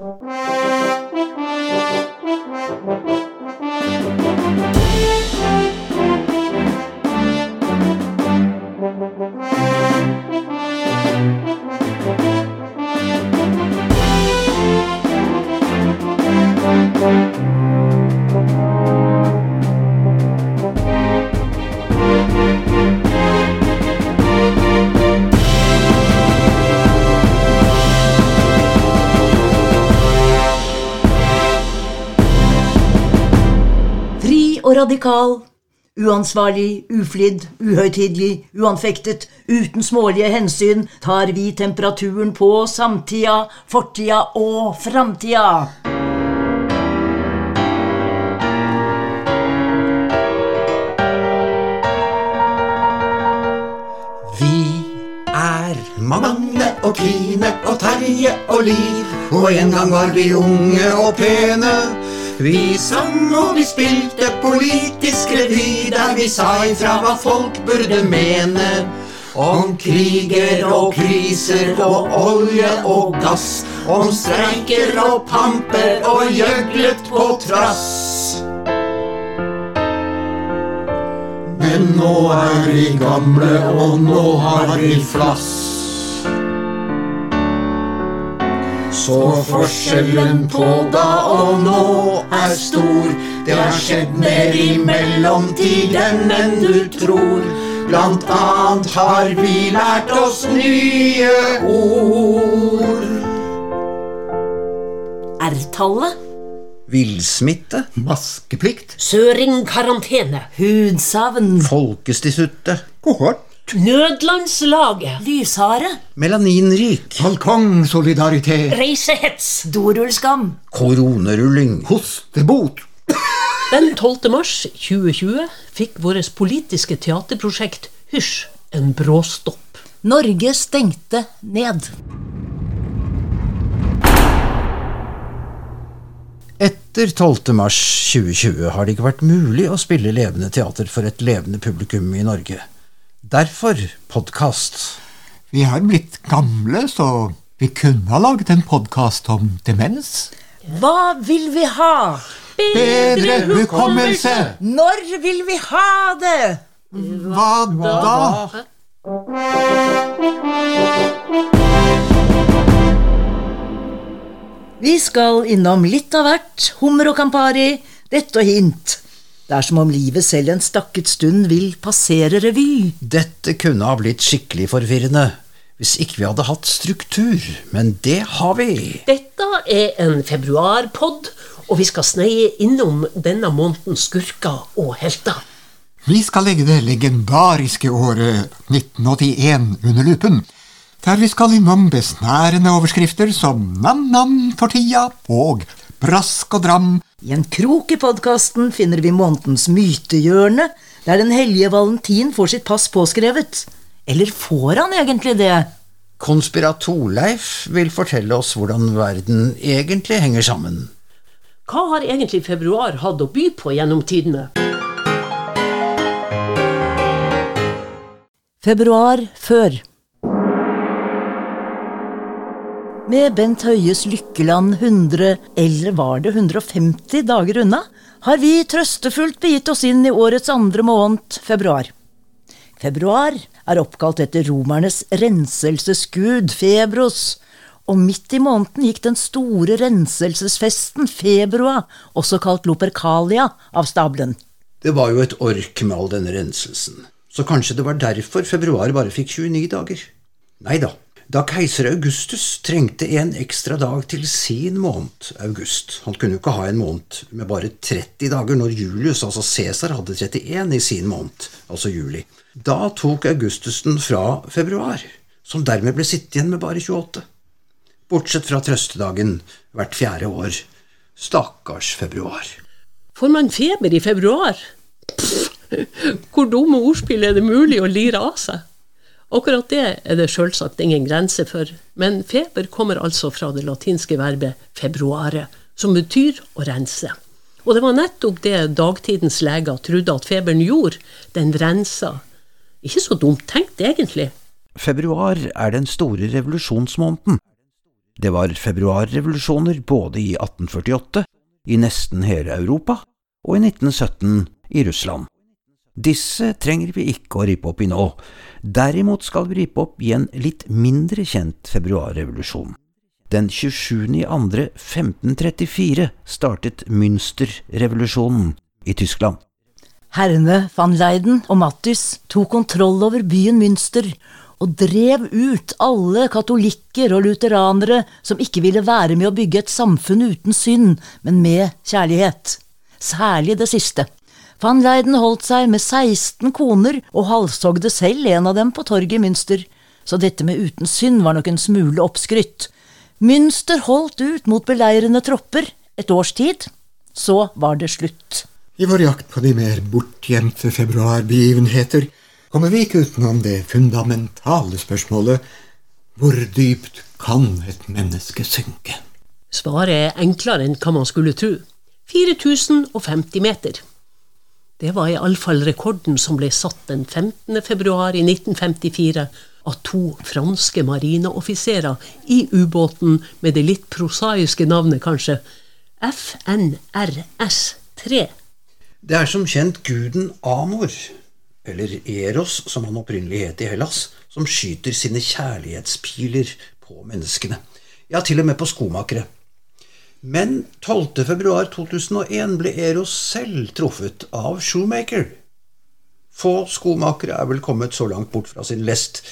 嗯 radikal. Uansvarlig, uflidd, uhøytidelig, uanfektet, uten smålige hensyn tar vi temperaturen på samtida, fortida og framtida. Vi er Magne og Trine og Terje og Liv, og en gang var vi unge og pene. Vi sang og vi spilte politisk revy, der vi sa ifra hva folk burde mene. Om kriger og kriser og olje og gass, om streiker og pamper og gjøglet på trass. Men nå er vi gamle, og nå har vi flass. Så forskjellen på da og nå er stor. Det har skjedd mer i mellomtiden enn du tror. Blant annet har vi lært oss nye ord. R-tallet. Villsmitte, Maskeplikt. Søringkarantene. Hudsavn. Folkestisutte, Kohort. Nødlandslaget. Lyshare. melaninrik, Balkongsolidaritet. Reisehets. Dorullskam. koronerulling, Hostebot. Den 12. mars 2020 fikk vårt politiske teaterprosjekt Hysj en bråstopp. Norge stengte ned. Etter 12. mars 2020 har det ikke vært mulig å spille levende teater for et levende publikum i Norge. Derfor podkast. Vi har blitt gamle, så vi kunne ha laget en podkast om demens. Hva vil vi ha? Bedre hukommelse! Når vil vi ha det? Hva da? Vi skal innom litt av hvert, hummer og campari, dette og hint. Det er som om livet selv en stakket stund vil passere revy. Dette kunne ha blitt skikkelig forvirrende hvis ikke vi hadde hatt struktur, men det har vi. Dette er en februarpod, og vi skal sneie innom denne månedens skurker og helter. Vi skal legge det legendariske året 1981 under lupen. Der vi skal innom besnærende overskrifter som Nam-Nam for tida og Brask og Dram. I en krok i podkasten finner vi månedens mytehjørne, der den hellige Valentin får sitt pass påskrevet. Eller får han egentlig det? Konspiratorleif vil fortelle oss hvordan verden egentlig henger sammen. Hva har egentlig februar hatt å by på gjennom tidene? Februar før. Med Bent Høies Lykkeland 100, eller var det 150 dager unna, har vi trøstefullt begitt oss inn i årets andre måned, februar. Februar er oppkalt etter romernes renselsesgud Febros, og midt i måneden gikk den store renselsesfesten Februa, også kalt Lopercalia, av stabelen. Det var jo et ork med all denne renselsen, så kanskje det var derfor februar bare fikk 29 dager. Nei da, da keiser Augustus trengte en ekstra dag til sin måned, august. Han kunne jo ikke ha en måned med bare 30 dager når Julius, altså Cæsar, hadde 31 i sin måned, altså juli. Da tok Augustus den fra februar, som dermed ble sittende igjen med bare 28. Bortsett fra trøstedagen hvert fjerde år. Stakkars februar. Får man feber i februar? Pff, hvor dumme ordspill er det mulig å lire av seg? Akkurat det er det selvsagt ingen grense for, men feber kommer altså fra det latinske verbet februare, som betyr å rense. Og det var nettopp det dagtidens leger trodde at feberen gjorde, den rensa. Ikke så dumt tenkt, egentlig. Februar er den store revolusjonsmåneden. Det var februarrevolusjoner både i 1848, i nesten hele Europa, og i 1917 i Russland. Disse trenger vi ikke å rippe opp i nå, derimot skal vi rippe opp i en litt mindre kjent februarrevolusjon. Den 27.2.1534 startet Münsterrevolusjonen i Tyskland. Herrene van Leiden og Mattis tok kontroll over byen Münster og drev ut alle katolikker og lutheranere som ikke ville være med å bygge et samfunn uten synd, men med kjærlighet. Særlig det siste. Van Leiden holdt seg med 16 koner og halshogde selv en av dem på torget i Münster, så dette med uten synd var nok en smule oppskrytt. Münster holdt ut mot beleirende tropper et års tid. Så var det slutt. I vår jakt på de mer bortgjemte februarbegivenheter kommer vi ikke utenom det fundamentale spørsmålet hvor dypt kan et menneske synke? Svaret er enklere enn hva man skulle tro. 4050 meter. Det var iallfall rekorden som ble satt den 15. februar i 1954 av to franske marineoffiserer i ubåten med det litt prosaiske navnet, kanskje, FNRS-3. Det er som kjent guden Amor, eller Eros som han opprinnelig het i Hellas, som skyter sine kjærlighetspiler på menneskene. Ja, til og med på skomakere. Men 12. februar 2001 ble Eros selv truffet av Shoemaker. Få skomakere er vel kommet så langt bort fra sin lest.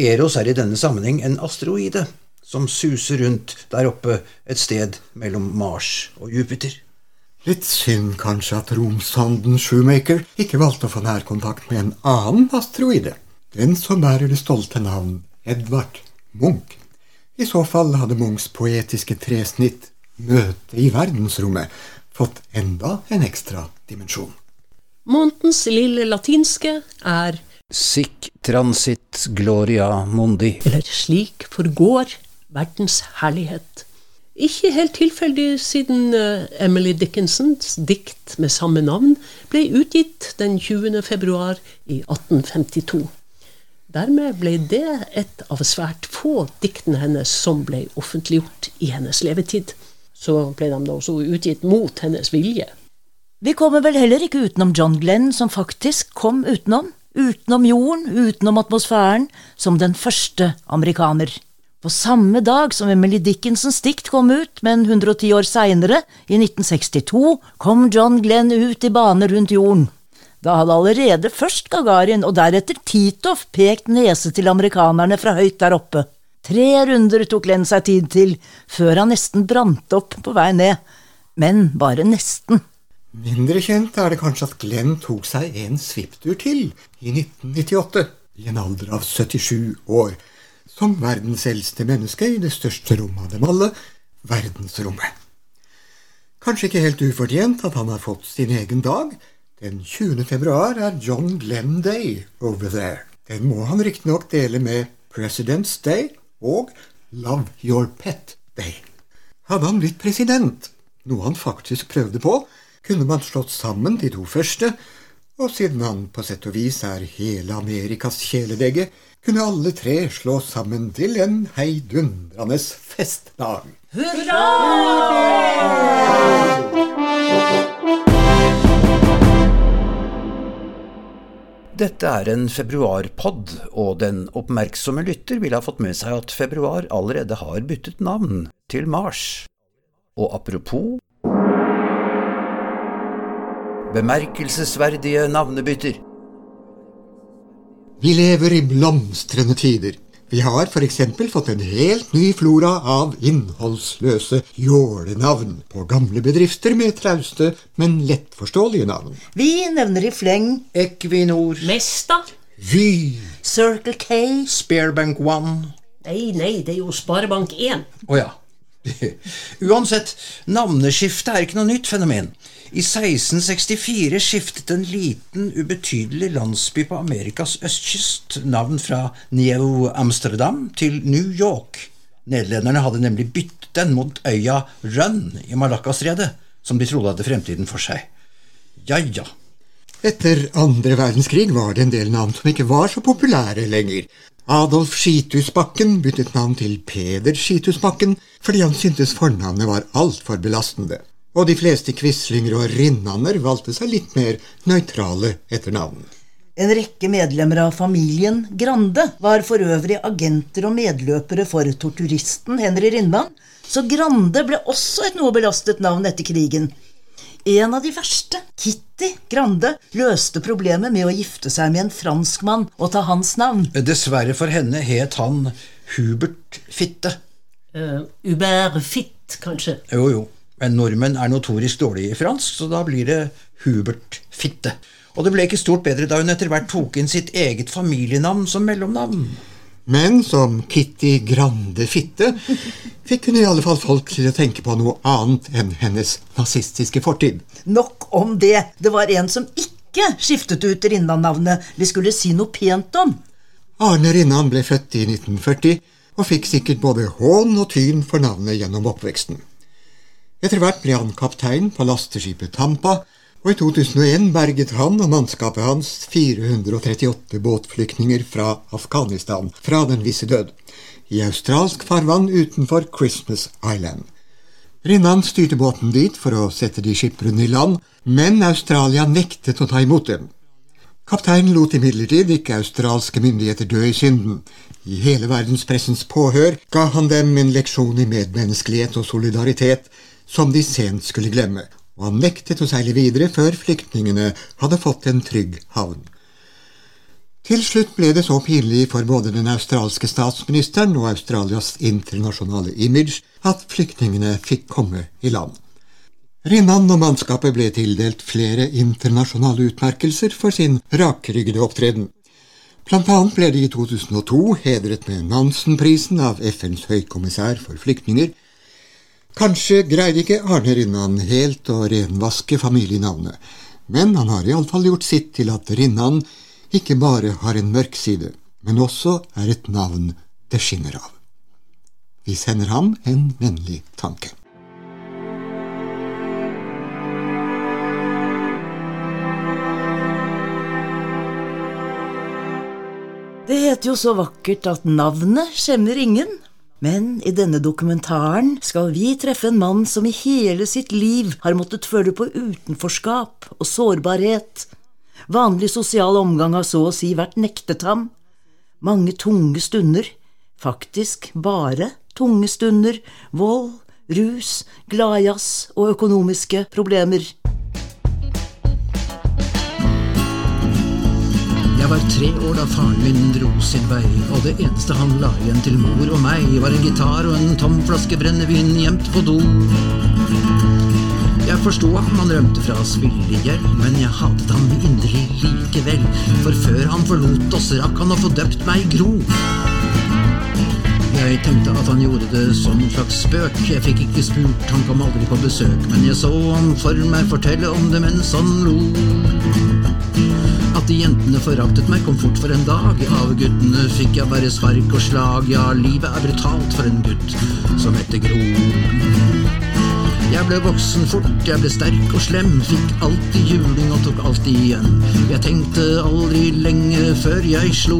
Eros er i denne sammenheng en asteroide som suser rundt der oppe et sted mellom Mars og Jupiter. Litt synd kanskje at romsonden Shoemaker ikke valgte å få nærkontakt med en annen asteroide. Den som bærer det stolte navn Edvard Munch. I så fall hadde Munchs poetiske tresnitt møte i verdensrommet fått enda en ekstra dimensjon. Månedens lille latinske er Sic transit gloria mundi. eller slik forgår verdens herlighet. Ikke helt tilfeldig siden eh, Emily Dickinsons dikt med samme navn ble utgitt den 20. februar i 1852. Dermed ble det et av svært få diktene hennes som ble offentliggjort i hennes levetid. Så ble de da også utgitt mot hennes vilje. Vi kommer vel heller ikke utenom John Glenn, som faktisk kom utenom. Utenom jorden, utenom atmosfæren, som den første amerikaner. På samme dag som Emily Dickinsons dikt kom ut, men 110 år seinere, i 1962, kom John Glenn ut i bane rundt jorden. Da hadde allerede først Gagarin og deretter Titov pekt nese til amerikanerne fra høyt der oppe. Tre runder tok Glenn seg tid til, før han nesten brant opp på vei ned. Men bare nesten. Mindre kjent er det kanskje at Glenn tok seg en svipptur til i 1998, i en alder av 77 år, som verdens eldste menneske i det største rommet av dem alle, verdensrommet. Kanskje ikke helt ufortjent at han har fått sin egen dag. Den 20. februar er John Glenn Day over there. Den må han riktignok dele med President's Day og Love Your Pet Day. Hadde han blitt president, noe han faktisk prøvde på, kunne man slått sammen de to første, og siden han på sett og vis er hele Amerikas kjæledegge, kunne alle tre slå sammen til en heidundrende festdag. Dette er en februarpod, og den oppmerksomme lytter vil ha fått med seg at februar allerede har byttet navn til mars. Og apropos bemerkelsesverdige navnebytter. Vi lever i blomstrende tider. Vi har for eksempel fått en helt ny flora av innholdsløse jålenavn på gamle bedrifter med trauste, men lettforståelige navn. Vi nevner i fleng Equinor, Mesta? Vy, Circle K, Sparebank One Nei, nei, det er jo Sparebank 1. Å ja. Uansett, navneskifte er ikke noe nytt fenomen. I 1664 skiftet en liten, ubetydelig landsby på Amerikas østkyst navn fra New Amsterdam til New York. Nederlenderne hadde nemlig byttet den mot øya Run i Malaccastredet, som de trodde hadde fremtiden for seg. Ja ja. Etter andre verdenskrig var det en del navn som ikke var så populære lenger. Adolf Skitusbakken byttet navn til Peder Skitusbakken fordi han syntes fornavnet var altfor belastende. Og de fleste quislinger og rinnaner valgte seg litt mer nøytrale etternavn. En rekke medlemmer av familien Grande var for øvrig agenter og medløpere for torturisten Henry Rinnan, så Grande ble også et noe belastet navn etter krigen. En av de verste, Kitty Grande, løste problemet med å gifte seg med en franskmann og ta hans navn. Dessverre for henne het han Hubert Fitte. Uh, Hubert Fitt, kanskje. Jo, jo. Men nordmenn er notorisk dårlige i fransk, så da blir det Hubert Fitte. Og det ble ikke stort bedre da hun etter hvert tok inn sitt eget familienavn som mellomnavn. Men som Kitty Grande Fitte fikk hun i alle fall folk til å tenke på noe annet enn hennes nazistiske fortid. Nok om det. Det var en som ikke skiftet ut Rinnan-navnet vi skulle si noe pent om. Arne Rinnan ble født i 1940 og fikk sikkert både hån og tyn for navnet gjennom oppveksten. Etter hvert ble han kaptein på lasteskipet Tampa, og i 2001 berget han og mannskapet hans 438 båtflyktninger fra Afghanistan fra den visse død, i australsk farvann utenfor Christmas Island. Rinnan styrte båten dit for å sette de skipperne i land, men Australia nektet å ta imot dem. Kapteinen lot imidlertid ikke australske myndigheter dø i synden. I hele verdenspressens påhør ga han dem en leksjon i medmenneskelighet og solidaritet som de sent skulle glemme, og han nektet å seile videre før flyktningene hadde fått en trygg havn. Til slutt ble det så pinlig for både den australske statsministeren og Australias internasjonale image at flyktningene fikk komme i land. Rinnan og mannskapet ble tildelt flere internasjonale utmerkelser for sin rakryggede opptreden. Blant annet ble de i 2002 hedret med Nansen-prisen av FNs høykommissær for flyktninger, Kanskje greide ikke Arne Rinnan helt å renvaske familienavnet, men han har iallfall gjort sitt til at Rinnan ikke bare har en mørk side, men også er et navn det skinner av. Vi sender ham en vennlig tanke. Det heter jo så vakkert at navnet skjemmer ingen. Men i denne dokumentaren skal vi treffe en mann som i hele sitt liv har måttet føle på utenforskap og sårbarhet. Vanlig sosial omgang har så å si vært nektet ham. Mange tunge stunder, faktisk bare tunge stunder, vold, rus, gladjazz og økonomiske problemer. Jeg var tre år da faren min dro sin vei, og det eneste han la igjen til mor og meg, var en gitar og en tom flaske brennevin gjemt på do. Jeg forsto at han rømte fra spillegjeld, men jeg hatet ham inderlig likevel, for før han forlot oss, rakk han å få døpt meg Gro. Jeg tenkte at han gjorde det som en slags spøk, jeg fikk ikke spurt, han kom aldri på besøk, men jeg så han for meg fortelle om det mens han lo. At de jentene foraktet meg, kom fort for en dag. Av guttene fikk jeg bare spark og slag. Ja, livet er brutalt for en gutt som heter Gro. Jeg ble voksen fort, jeg ble sterk og slem. Fikk alltid juling og tok alltid igjen. Jeg tenkte aldri lenge før jeg slo.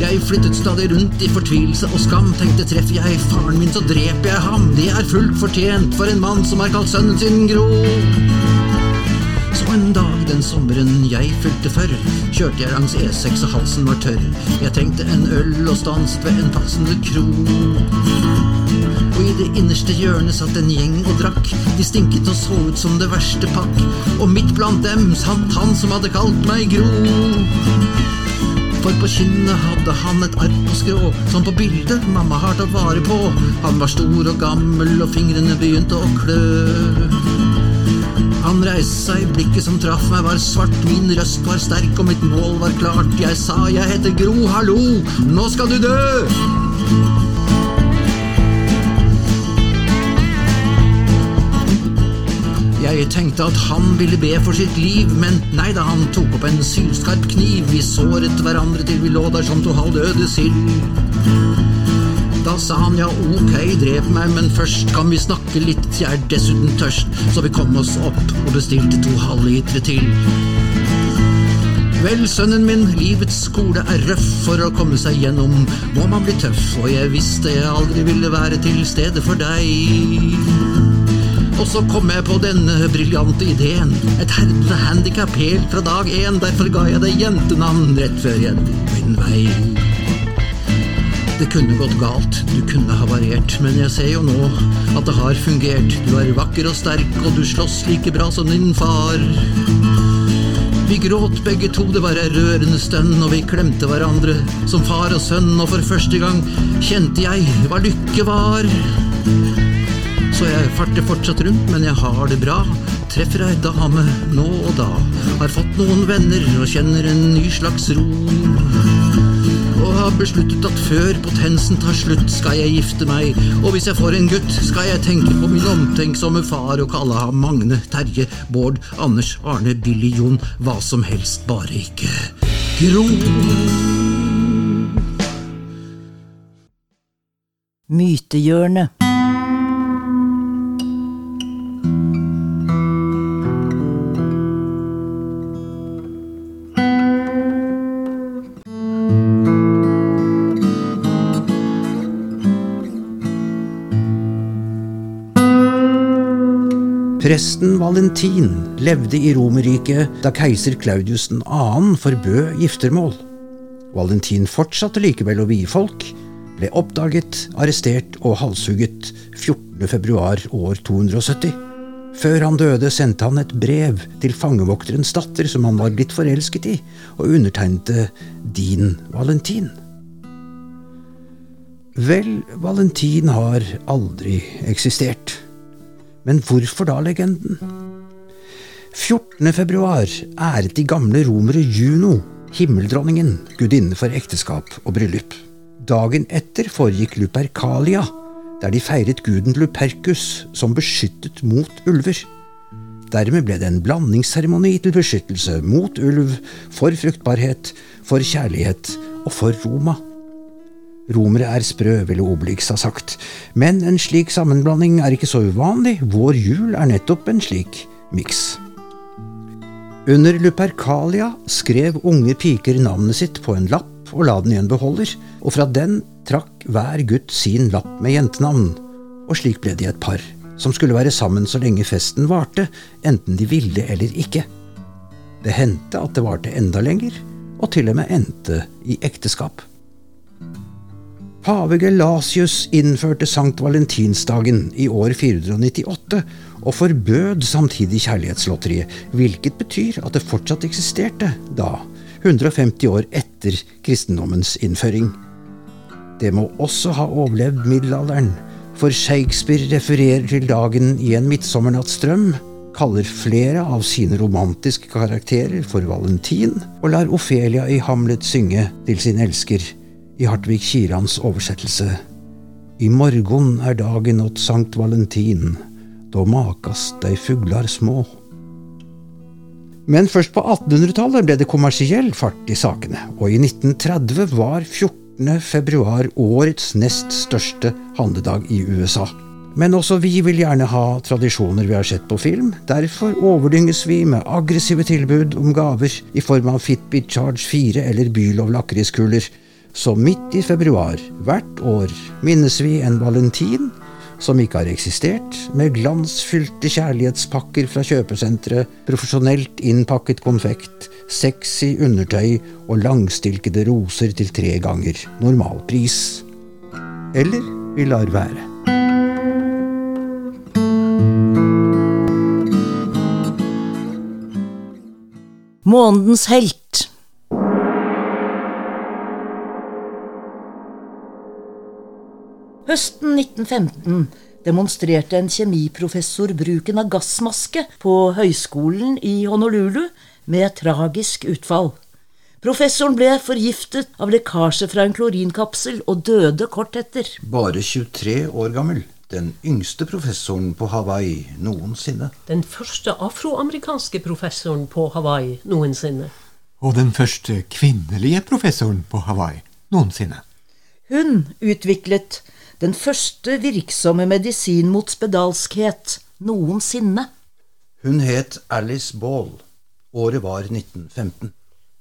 Jeg flyttet stadig rundt i fortvilelse og skam. Tenkte treffer jeg faren min, så dreper jeg ham. Det er fullt fortjent for en mann som har kalt sønnen sin Gro. Så en dag den sommeren jeg fylte før, kjørte jeg langs E6 og halsen var tørr. Jeg trengte en øl og stanset ved en passende kro. Og i det innerste hjørnet satt en gjeng og drakk. De stinket og så ut som det verste pakk. Og midt blant dem satt han som hadde kalt meg Gro. For på kinnet hadde han et arr på skrå, som på bildet mamma har tatt vare på. Han var stor og gammel, og fingrene begynte å klø. Han reiste seg, blikket som traff meg var svart, min røst var sterk og mitt mål var klart. Jeg sa jeg heter Gro, hallo, nå skal du dø! Jeg tenkte at han ville be for sitt liv, men nei da, han tok opp en sylskarp kniv. Vi såret hverandre til vi lå der som to halvdøde sild. Sa han ja, ok, drep meg, men først kan vi snakke litt, jeg er dessuten tørst. Så vi kom oss opp og bestilte to halvlitere til. Vel, sønnen min, livets skole er røff for å komme seg gjennom. Må man bli tøff, og jeg visste jeg aldri ville være til stede for deg. Og så kom jeg på denne briljante ideen. Et herdende handikap helt fra dag én. Derfor ga jeg deg jentenavn rett før jeg dro min vei. Det kunne gått galt, du kunne ha variert, men jeg ser jo nå at det har fungert. Du er vakker og sterk, og du slåss like bra som din far. Vi gråt begge to, det var ei rørende stønn, og vi klemte hverandre som far og sønn, og for første gang kjente jeg hva lykke var. Så jeg farter fortsatt rundt, men jeg har det bra. Treffer ei dame nå og da. Har fått noen venner og kjenner en ny slags ro. Har besluttet at før potensen tar slutt, skal jeg gifte meg. Og hvis jeg får en gutt, skal jeg tenke på min omtenksomme far og kalle ham Magne, Terje, Bård, Anders, Arne, Billy, Jon, hva som helst, bare ikke Gro. Mytehjørnet. Presten Valentin levde i Romerriket da keiser Claudius 2. forbød giftermål. Valentin fortsatte likevel å vie folk, ble oppdaget, arrestert og halshugget 14. februar år 270. Før han døde, sendte han et brev til fangevokterens datter som han var blitt forelsket i, og undertegnet Din Valentin. Vel, Valentin har aldri eksistert. Men hvorfor da legenden? 14. februar æret de gamle romere Juno, himmeldronningen, gudinne for ekteskap og bryllup. Dagen etter foregikk Lupercalia, der de feiret guden Lupercus som beskyttet mot ulver. Dermed ble det en blandingsseremoni til beskyttelse mot ulv, for fruktbarhet, for kjærlighet og for Roma. Romere er sprø, ville Obelix ha sagt, men en slik sammenblanding er ikke så uvanlig, vår jul er nettopp en slik miks. Under Lupercalia skrev unge piker navnet sitt på en lapp og la den i en beholder, og fra den trakk hver gutt sin lapp med jentenavn, og slik ble de et par, som skulle være sammen så lenge festen varte, enten de ville eller ikke. Det hendte at det varte enda lenger, og til og med endte i ekteskap. Pave Gelasius innførte Sankt Valentinsdagen i år 498 og forbød samtidig kjærlighetslotteriet, hvilket betyr at det fortsatt eksisterte da, 150 år etter kristendommens innføring. Det må også ha overlevd middelalderen, for Shakespeare refererer til dagen i En midtsommernattsdrøm, kaller flere av sine romantiske karakterer for Valentin, og lar Ofelia i Hamlet synge til sin elsker i Hartvig Kirans oversettelse. I morgon er dagen åt Sankt Valentin, då makas dei fuglar små. Men først på 1800-tallet ble det kommersiell fart i sakene, og i 1930 var 14. februar årets nest største handledag i USA. Men også vi vil gjerne ha tradisjoner vi har sett på film. Derfor overdynges vi med aggressive tilbud om gaver i form av Fitbit Charge 4 eller Bylov lakriskuler. Så midt i februar hvert år minnes vi en valentin som ikke har eksistert, med glansfylte kjærlighetspakker fra kjøpesentre, profesjonelt innpakket konfekt, sexy undertøy og langstilkede roser til tre ganger normalpris. Eller vi lar være. Månedens helt. Høsten 1915 demonstrerte en kjemiprofessor bruken av gassmaske på høyskolen i Honolulu med tragisk utfall. Professoren ble forgiftet av lekkasje fra en klorinkapsel og døde kort etter. Bare 23 år gammel. Den yngste professoren på Hawaii noensinne. Den første afroamerikanske professoren på Hawaii noensinne. Og den første kvinnelige professoren på Hawaii noensinne. Hun utviklet den første virksomme medisin mot spedalskhet noensinne. Hun het Alice Ball. Året var 1915.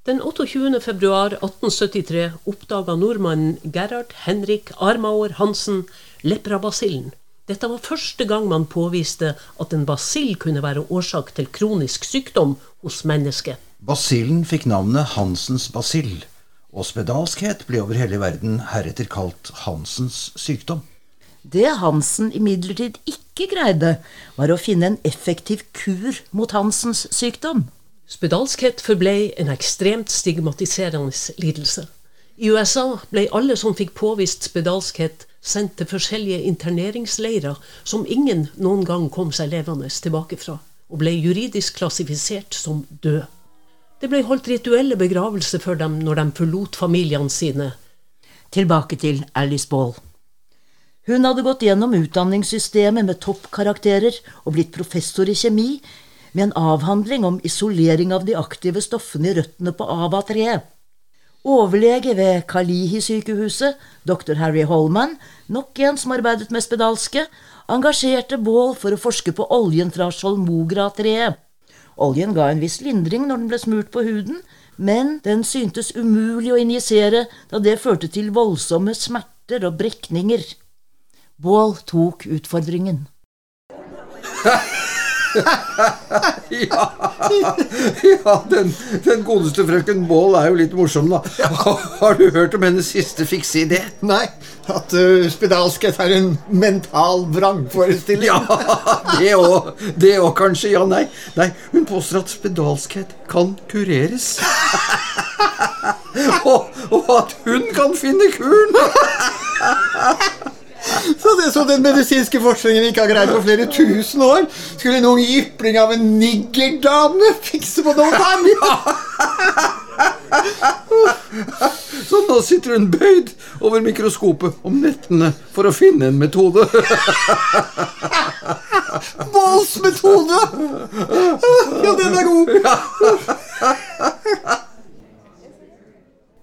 Den 28. februar 1873 oppdaga nordmannen Gerhard Henrik Armauer Hansen leprabasillen. Dette var første gang man påviste at en basill kunne være årsak til kronisk sykdom hos mennesket. Basillen fikk navnet Hansens basill, og spedalskhet ble over hele verden heretter kalt Hansens sykdom. Det Hansen imidlertid ikke greide, var å finne en effektiv kur mot Hansens sykdom. Spedalskhet forblei en ekstremt stigmatiserende lidelse. I USA ble alle som fikk påvist spedalskhet, sendt til forskjellige interneringsleirer som ingen noen gang kom seg levende tilbake fra, og ble juridisk klassifisert som død. Det ble holdt rituelle begravelser for dem når de forlot familiene sine. Tilbake til Alice Ball. Hun hadde gått gjennom utdanningssystemet med toppkarakterer og blitt professor i kjemi, med en avhandling om isolering av de aktive stoffene i røttene på ava-treet. Overlege ved Kalihi-sykehuset, dr. Harry Holman, nok en som arbeidet med spedalske, engasjerte Baal for å forske på oljen fra Sholmogra-treet. Oljen ga en viss lindring når den ble smurt på huden, men den syntes umulig å injisere da det førte til voldsomme smerter og brekninger. Bål tok utfordringen. Ja, ja den, den godeste frøken Baal er jo litt morsom, da. Har du hørt om hennes siste fikse idé? Nei, at uh, spedalskhet er en mental vrangforestilling. Ja, det òg. Det òg, kanskje. Ja, nei. nei. Hun påstår at spedalskhet kan kureres. og, og at hun kan finne kuren! Så det som den medisinske forskningen ikke har greid på flere tusen år, skulle en ung jypling av en niggerdame fikse på noen annet? Så nå sitter hun bøyd over mikroskopet om nettene for å finne en metode. Balls metode! Ja, den er god.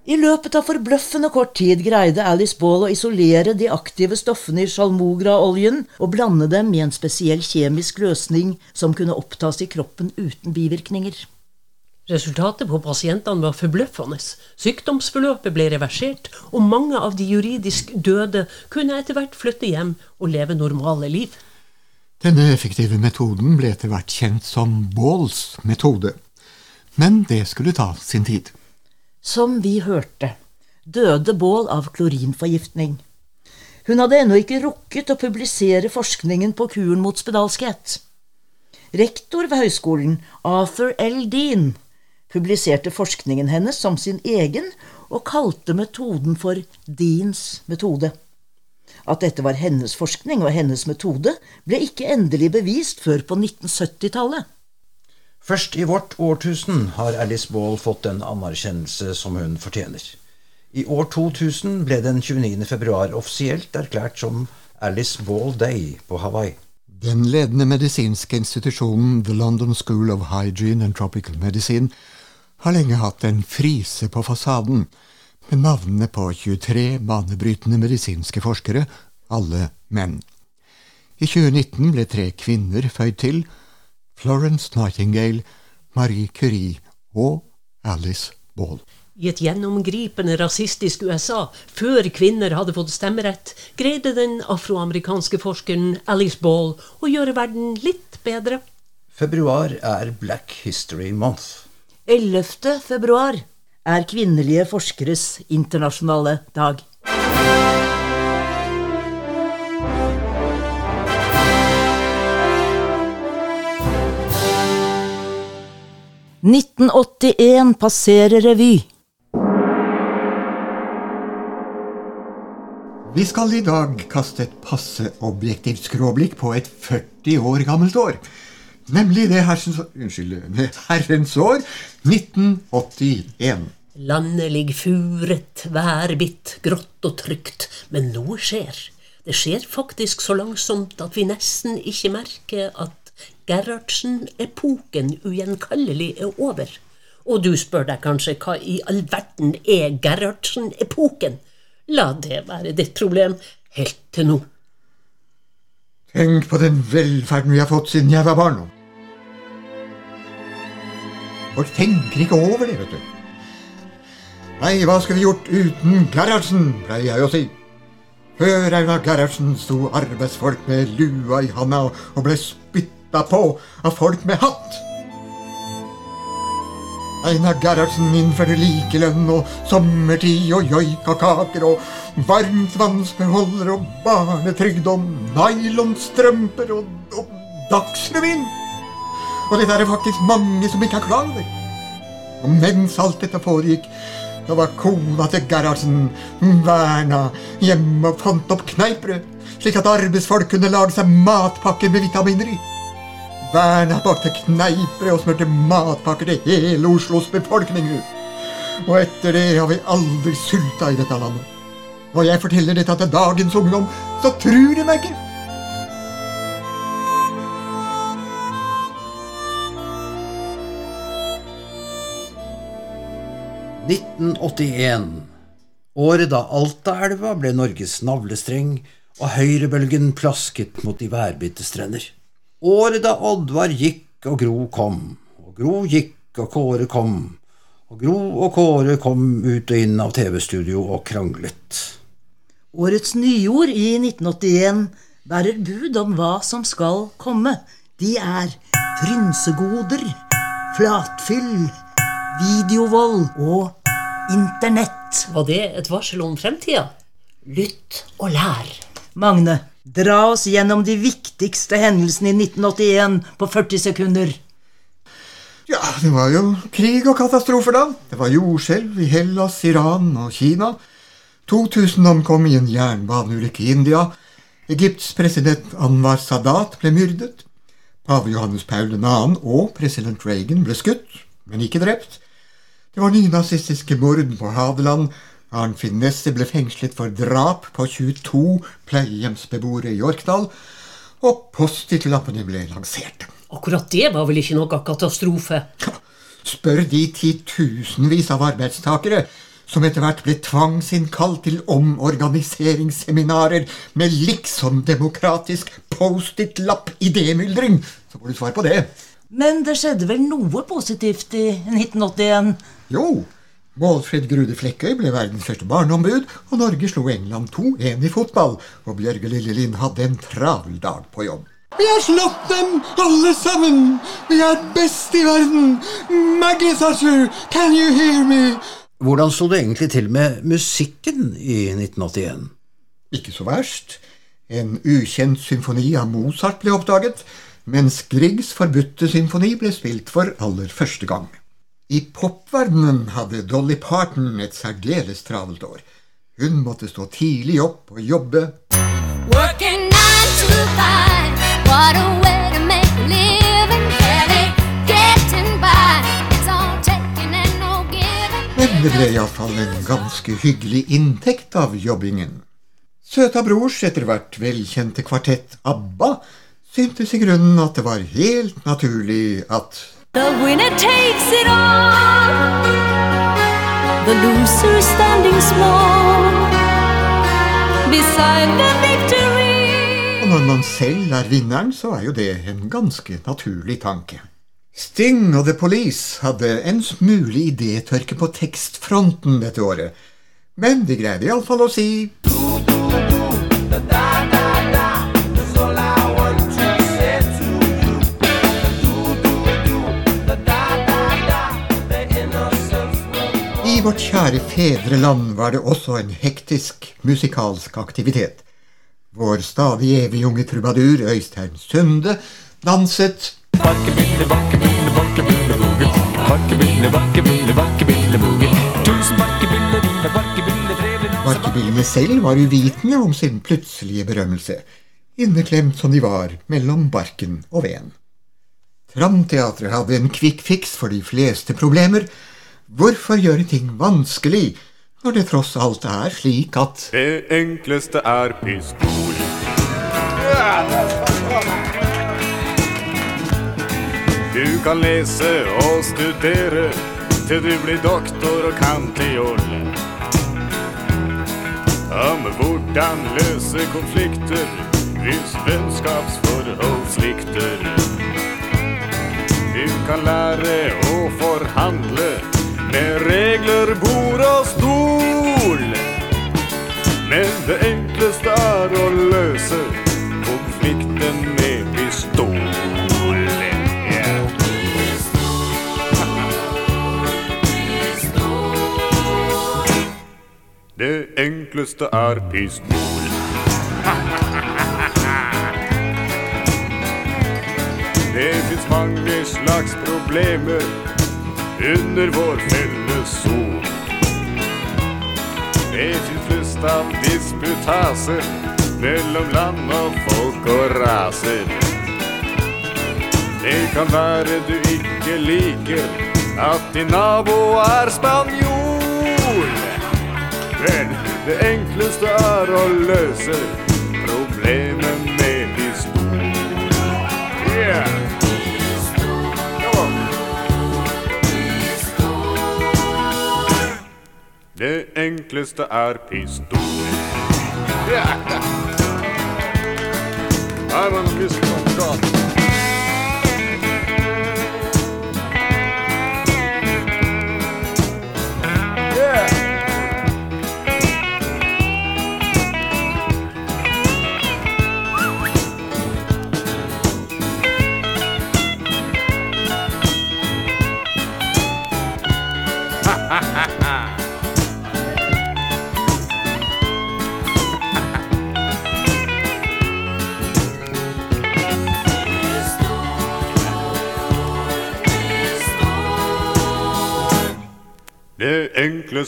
I løpet av forbløffende kort tid greide Alice Ball å isolere de aktive stoffene i sjalmogra-oljen og blande dem i en spesiell kjemisk løsning som kunne opptas i kroppen uten bivirkninger. Resultatet på pasientene var forbløffende. Sykdomsforløpet ble reversert, og mange av de juridisk døde kunne etter hvert flytte hjem og leve normale liv. Denne effektive metoden ble etter hvert kjent som Balls metode. Men det skulle ta sin tid. Som vi hørte, døde Baal av klorinforgiftning. Hun hadde ennå ikke rukket å publisere forskningen på kuren mot spedalskhet. Rektor ved høyskolen, Arthur L. Dean, publiserte forskningen hennes som sin egen og kalte metoden for Deans metode. At dette var hennes forskning og hennes metode, ble ikke endelig bevist før på 1970-tallet. Først i vårt årtusen har Alice Ball fått den anerkjennelse som hun fortjener. I år 2000 ble den 29. februar offisielt erklært som Alice Ball Day på Hawaii. Den ledende medisinske institusjonen The London School of Hygiene and Tropical Medicine har lenge hatt en frise på fasaden med navnene på 23 banebrytende medisinske forskere, alle menn. I 2019 ble tre kvinner føyd til, Florence Nightingale, Marie Curie og Alice Ball. I et gjennomgripende rasistisk USA, før kvinner hadde fått stemmerett, greide den afroamerikanske forskeren Alice Ball å gjøre verden litt bedre. Februar er Black History Month. 11. februar er kvinnelige forskeres internasjonale dag. «1981 passerer revy. Vi skal i dag kaste et passe objektivt skråblikk på et 40 år gammelt år. Nemlig det hersens, unnskyld, det herrens år 1981. Landet ligger furet, værbitt, grått og trygt, men noe skjer. Det skjer faktisk så langsomt at vi nesten ikke merker at Gerhardsen-epoken ugjenkallelig er over. Og du spør deg kanskje hva i all verden er Gerhardsen-epoken? La det være ditt problem. Helt til nå. Tenk på den velferden vi har fått siden jeg var barn. Folk tenker ikke over det, vet du. Nei, hva skulle vi gjort uten Gerhardsen, pleier jeg å si. Før Einar Gerhardsen sto arbeidsfolk med lua i handa og ble spytta på av folk med hatt. Einar Gerhardsen innførte likelønn og sommertid og joikakaker og varmtvannsbeholder og barnetrygd og nylonstrømper og, og Dagsrevyen. Og dette er det faktisk mange som ikke er klar over. Og mens alt dette foregikk, da var kona til Gerhardsen, Verna, hjemme og fant opp kneippbrød, slik at arbeidsfolk kunne lage seg matpakker med vitaminer i. Verna bakte kneiper og smurte matpakker til hele Oslos befolkning. Og etter det har vi aldri sulta i dette landet. Når jeg forteller dette til dagens ungdom, så tror de meg ikke. 1981. Året da Altaelva ble Norges navlestreng og høyrebølgen plasket mot de værbitte strender. Året da Oddvar gikk og Gro kom, og Gro gikk og Kåre kom, og Gro og Kåre kom ut og inn av TV-studio og kranglet. Årets nyord i 1981 bærer bud om hva som skal komme. De er frynsegoder, flatfyll, videovold og Internett. Var det et varsel om fremtida? Lytt og lær. Magne, dra oss gjennom de viktigste hendelsene i 1981 på 40 sekunder. Ja, det var jo krig og katastrofer, da. Det var jordskjelv i Hellas, Iran og Kina. 2000 omkom i en jernbaneulykke i India. Egypts president Anwar Sadat ble myrdet. Pave Johannes Paul 2. og president Reagan ble skutt, men ikke drept. Det var nynazistiske mord på Hadeland. Arnfinn Nesse ble fengslet for drap på 22 pleiehjemsbeboere i Orkdal. Og Post-It-lappene ble lansert. Akkurat det var vel ikke noe katastrofe? Spør de titusenvis av arbeidstakere som etter hvert ble tvangsinnkalt til omorganiseringsseminarer med liksom demokratisk Post-It-lapp-idémyldring, så får du svar på det. Men det skjedde vel noe positivt i 1981? Jo, Målfrid Grude Flekkøy ble verdens første barneombud, og Norge slo England 2-1 i fotball, og Bjørge Lillelien hadde en travel dag på jobb. Vi har slått dem, alle sammen! Vi er best i verden! Maggie Thatcher, can you hear me? Hvordan sto det egentlig til med musikken i 1981? Ikke så verst. En ukjent symfoni av Mozart ble oppdaget, mens Griegs forbudte symfoni ble spilt for aller første gang. I popverdenen hadde Dolly Parton et særdeles travelt år. Hun måtte stå tidlig opp og jobbe. Working nine to five, what a way to make a living. Barely getting by, it's all taking and no giving. Men det ble iallfall en ganske hyggelig inntekt av jobbingen. Søta Brors etter hvert velkjente kvartett ABBA syntes i grunnen at det var helt naturlig at The winner takes it all. The loser standing small beside the victory. Og når man selv er vinneren, så er jo det en ganske naturlig tanke. Sting og The Police hadde en smule idétørke på tekstfronten dette året. Men de greide iallfall å si vårt kjære fedreland var det også en hektisk musikalsk aktivitet. Vår stadig evig unge trubadur Øystein Sunde danset Bakkebille, bakkebille, bakkebille, boge. Bakkebille, bakkebille, bakkebille, boge. Tusen barkebiller, dine barkebille, trevlig Bakkebillene selv var uvitende om sin plutselige berømmelse, inneklemt som de var mellom barken og veden. Tramteatret hadde en kvikkfiks for de fleste problemer. Hvorfor gjøre ting vanskelig når det tross alt er slik at Det enkleste er pistol. Du kan lese og studere til du blir doktor og kan til jolle. om hvordan løse konflikter hvis vennskapsforhold svikter. Du kan lære å forhandle med regler, bord og stol. Men det enkleste er å løse konflikten med pistol. Det enkleste er pistol. Det fins mange slags problemer under vår felles sol. Det syns flest av disputaser mellom land og folk og raser. Det kan være du ikke liker at din nabo er spanjol. Men det enkleste er å løse Det enkleste er pistol. Yeah. I'm on God.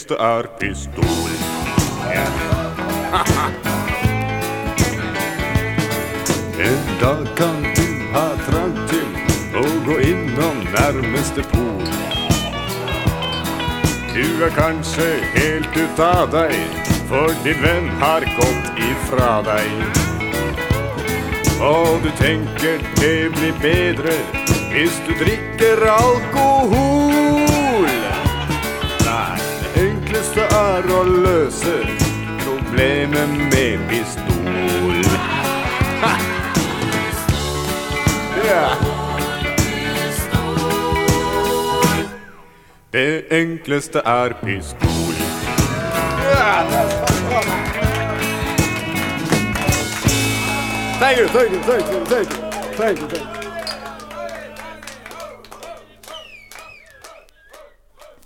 Enkleste er pistol. en dag kan du ha trang til å gå innom nærmeste pol. Du er kanskje helt ut av deg, for din venn har gått ifra deg. Og du tenker det blir bedre hvis du drikker alkohol. Er å løse problemet med pistol. Det enkleste er pistol.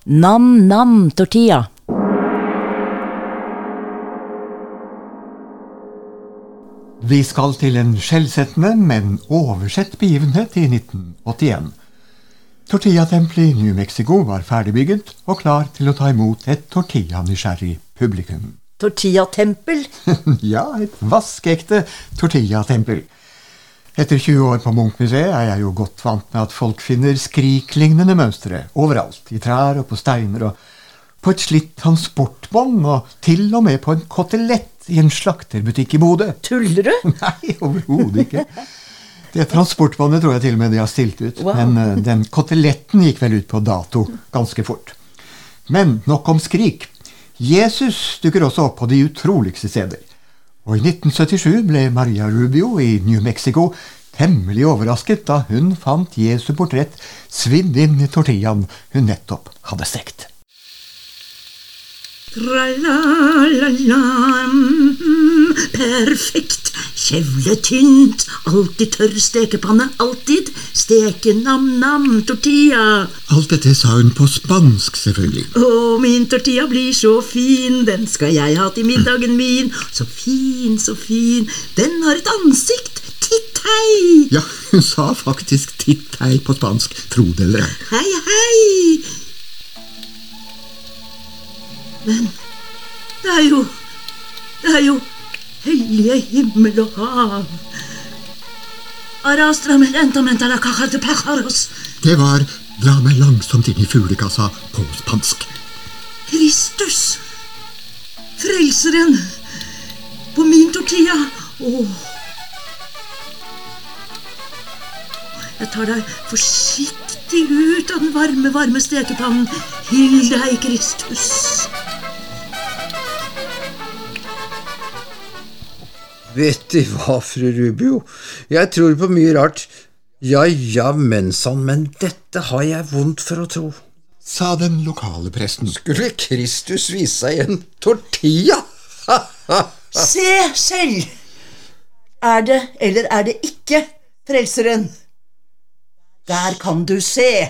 Nam-nam tortilla. Vi skal til en skjellsettende, men oversett begivenhet i 1981. Tortillatempelet i New Mexico var ferdigbygget og klar til å ta imot et tortillanysgjerrig publikum. Tortillatempel. ja, et vaskeekte tortillatempel. Etter 20 år på Munch-museet er jeg jo godt vant med at folk finner skriklignende mønstre overalt, i trær og på steiner og på et slitt transportbånd og til og med på en kotelett i en slakterbutikk i Bodø. Tuller du? Nei, overhodet ikke. Det transportbåndet tror jeg til og med de har stilt ut. Wow. Men eh, den koteletten gikk vel ut på dato ganske fort. Men nok om skrik. Jesus dukker også opp på de utroligste steder. Og i 1977 ble Maria Rubio i New Mexico temmelig overrasket da hun fant Jesu portrett svidd inn i tortillaen hun nettopp hadde stekt. Tra-la-la-la, perfekt. Kjevletynt, alltid tørr stekepanne, alltid. Steke nam-nam tortilla. Alt dette sa hun på spansk, selvfølgelig. Å, min tortilla blir så fin, den skal jeg ha til middagen min. Så fin, så fin, den har et ansikt. Titt hei! Ja, hun sa faktisk titt hei på spansk, tro det eller ei. Hei, hei! Men det er jo Det er jo hellige himmel og hav. La. Det var dra meg langsomt inn i fuglekassa på spansk. Kristus! Frelseren! På min tortilla. Åh. Jeg tar deg forsiktig ut av den varme, varme stekepannen. Hyll deg, Kristus. Vet De hva, fru Rubio? Jeg tror på mye rart. Ja ja, men sann, men dette har jeg vondt for å tro. sa den lokale presten. Skulle Kristus vise seg i en tortilla? Se selv! Er det eller er det ikke Frelseren? Der kan du se.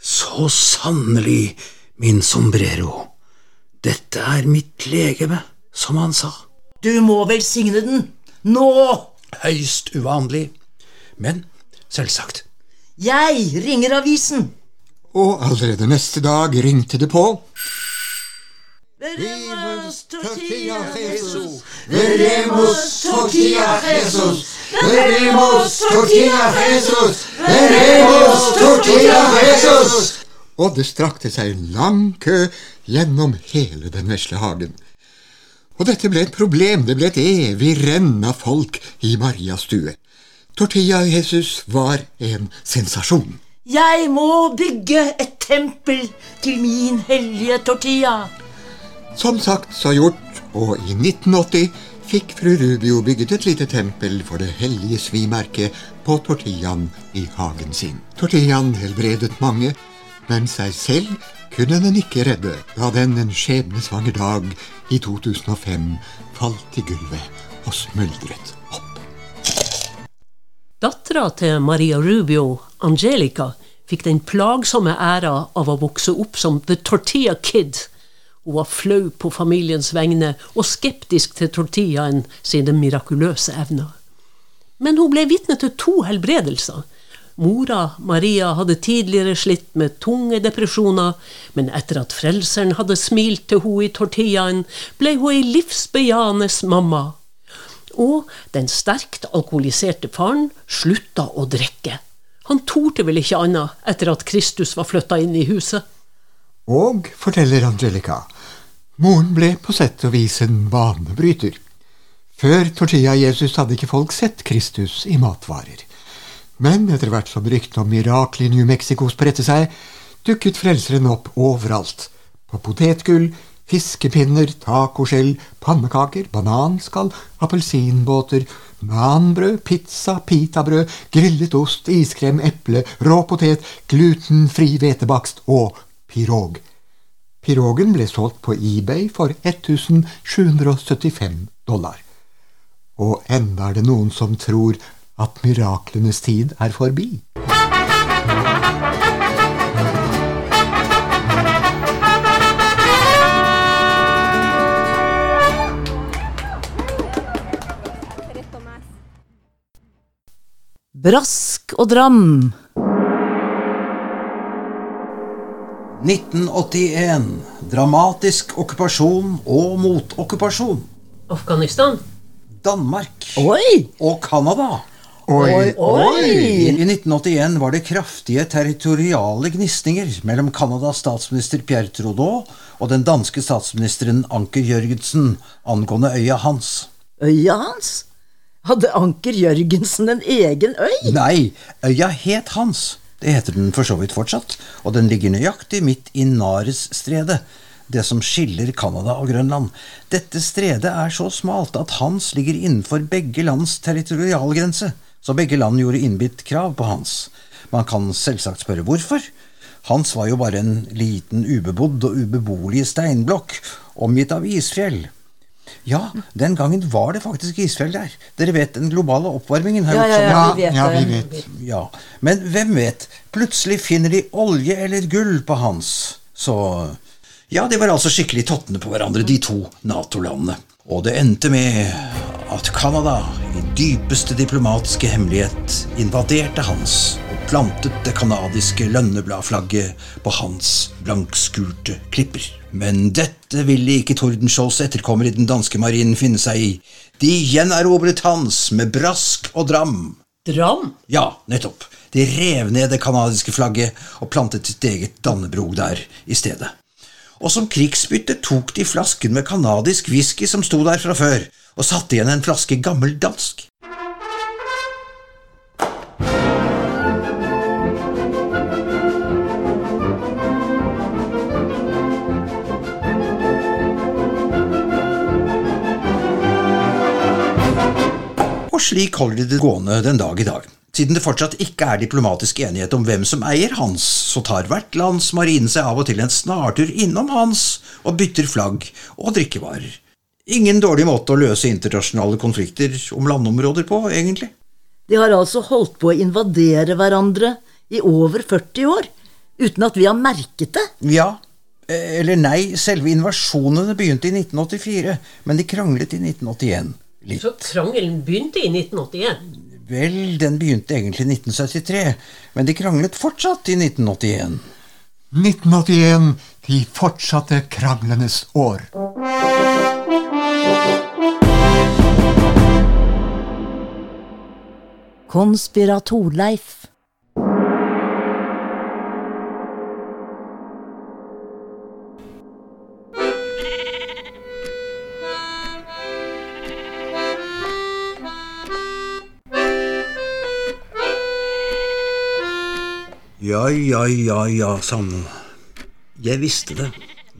Så sannelig, min sombrero. Dette er mitt legeme, som han sa. Du må velsigne den. Nå! Høyst uvanlig. Men selvsagt. Jeg ringer avisen. Og allerede neste dag ringte det på. Veremos tortilla, Jesus. Veremos tortilla, Jesus. Veremos tortilla Jesus! Veremos tortilla Jesus! Og det strakte seg en lang kø gjennom hele den vesle hagen. Og dette ble et problem, det ble et evig renn av folk i Marias stue. Tortilla Jesus var en sensasjon. Jeg må bygge et tempel til min hellige tortilla. Som sagt så gjort, og i 1980 fikk fru Rubio bygget et lite tempel for det hellige svimerket på tortillaen i hagen sin. Tortillaen helbredet mange, men seg selv kunne den ikke redde da den en skjebnesvanger dag i 2005 falt i gulvet og smuldret opp. Dattera til Maria Rubio, Angelica, fikk den plagsomme æra av å vokse opp som The Tortilla Kid. Hun var flau på familiens vegne og skeptisk til tortillaen sine mirakuløse evner. Men hun ble vitne til to helbredelser. Mora, Maria, hadde tidligere slitt med tunge depresjoner, men etter at Frelseren hadde smilt til henne i tortillaen, ble hun ei livsbejaende mamma. Og den sterkt alkoholiserte faren slutta å drikke. Han torde vel ikke annet etter at Kristus var flytta inn i huset. Og, forteller Angelica, moren ble på sett og vis en banebryter. Før tortilla Jesus hadde ikke folk sett Kristus i matvarer. Men etter hvert som ryktene om miraklet i New Mexico spredte seg, dukket Frelseren opp overalt. På potetgull, fiskepinner, tacoskjell, pannekaker, bananskall, appelsinbåter, manbrød, pizza, pitabrød, grillet ost, iskrem, eple, rå potet, glutenfri hvetebakst og pirog. Pirogen ble solgt på eBay for 1775 dollar. Og enda er det noen som tror at miraklenes tid er forbi. Brask og dram. 1981. Dramatisk okkupasjon og motokkupasjon. Afghanistan? Danmark Oi! og Canada. Oi, oi! I 1981 var det kraftige territoriale gnisninger mellom Canadas statsminister Pierre Trudeau og den danske statsministeren Anker Jørgensen angående øya hans. Øya hans? Hadde Anker Jørgensen en egen øy? Nei, øya het hans. Det heter den for så vidt fortsatt, og den ligger nøyaktig midt i Nares-stredet, det som skiller Canada og Grønland. Dette stredet er så smalt at Hans ligger innenfor begge lands territorialgrense, så begge land gjorde innbitt krav på Hans. Man kan selvsagt spørre hvorfor. Hans var jo bare en liten ubebodd og ubeboelig steinblokk, omgitt av isfjell. Ja, den gangen var det faktisk isfjell der. Dere vet den globale oppvarmingen har Ja, gjort ja, sånn. ja, Ja, vi vet ja, vi vet. Ja, men hvem vet? Plutselig finner de olje eller gull på hans. Så Ja, de var altså skikkelig tottene på hverandre, de to Nato-landene. Og det endte med at Canada i dypeste diplomatiske hemmelighet invaderte hans og plantet det canadiske lønnebladflagget på hans blankskulte klipper. Men dette ville ikke Tordenskiolds etterkommere i den danske marinen finne seg i. De gjenerobret hans med brask og dram. Dram? Ja, nettopp. De rev ned det canadiske flagget og plantet sitt eget Dannebrog der i stedet. Og som krigsbytte tok de flasken med canadisk whisky som sto der fra før, og satte igjen en flaske gammel dansk. Slik holder de det gående den dag i dag. Siden det fortsatt ikke er diplomatisk enighet om hvem som eier Hans, så tar hvert lands marine seg av og til en snartur innom Hans og bytter flagg og drikkevarer. Ingen dårlig måte å løse internasjonale konflikter om landområder på, egentlig. De har altså holdt på å invadere hverandre i over 40 år, uten at vi har merket det. Ja, eh, eller nei, selve invasjonene begynte i 1984, men de kranglet i 1981. Litt. Så krangelen begynte i 1981. Vel, den begynte egentlig i 1973, men de kranglet fortsatt i 1981. 1981, de fortsatte kranglenes år. Konspiratorleif. Ja, ja, ja, ja, Sanne. Jeg visste det.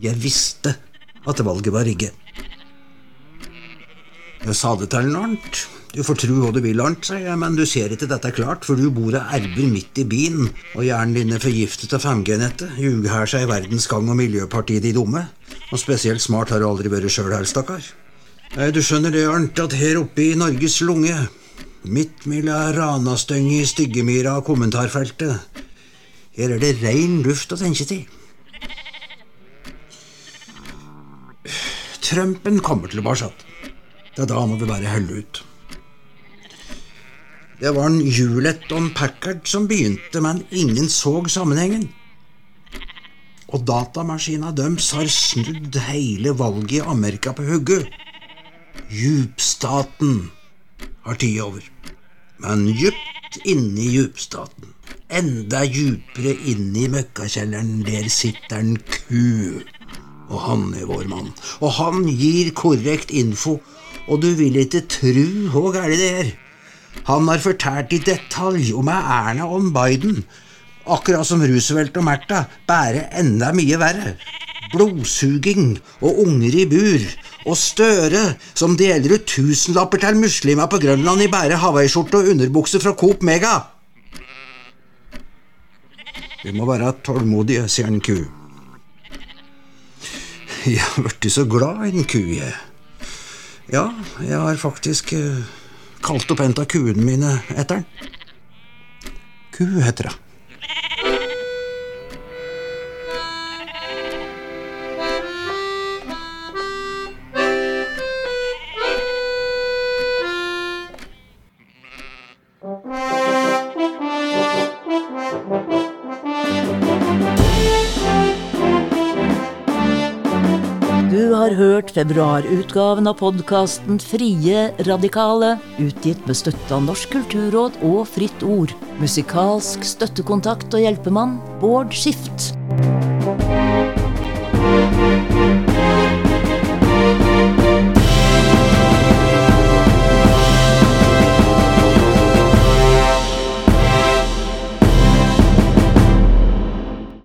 Jeg visste at valget var rigget. Jeg sa det til Arnt. Du får tro hva du vil, Arnt, sa jeg, men du ser ikke dette klart, for du bor og erber midt i byen, og hjernen din er forgiftet av 5G-nettet. Ljuger her seg i verdens gang og Miljøpartiet de dumme. Og spesielt smart har du aldri vært sjøl her, stakkar. Nei, du skjønner det, Arnt, at her oppe i Norges lunge, midt mellom ranastønget i Styggemyra og kommentarfeltet, her er det rein luft å tenke til. Trumpen kommer tilbake. Det er da må vi bare holde ut. Det var en Hewlett og en Packard som begynte, men ingen så sammenhengen. Og datamaskina deres har snudd hele valget i Amerika på hugget. Djupstaten har tid over. Men djupt inni djupstaten, enda djupere inni møkkakjelleren, der sitter en ku. Og han er vår mann. Og han gir korrekt info, og du vil ikke tru hvor gærent det er. Han har fortalt i detalj om Erna og Biden, akkurat som Roosevelt og Märtha, bare enda mye verre. Blodsuging og unger i bur, og Støre som deler ut tusenlapper til muslimer på Grønland i bare hawaiiskjorte og underbukse fra Coop Mega. Vi må være tålmodige, sier en ku. Jeg har blitt så glad i en ku, jeg. Ja, jeg har faktisk eh, kalt opp en av kuene mine etter den. Ku heter det. Februarutgaven av podkasten Frie radikale, utgitt med støtte av Norsk kulturråd og Fritt Ord. Musikalsk støttekontakt og hjelpemann Bård Skift.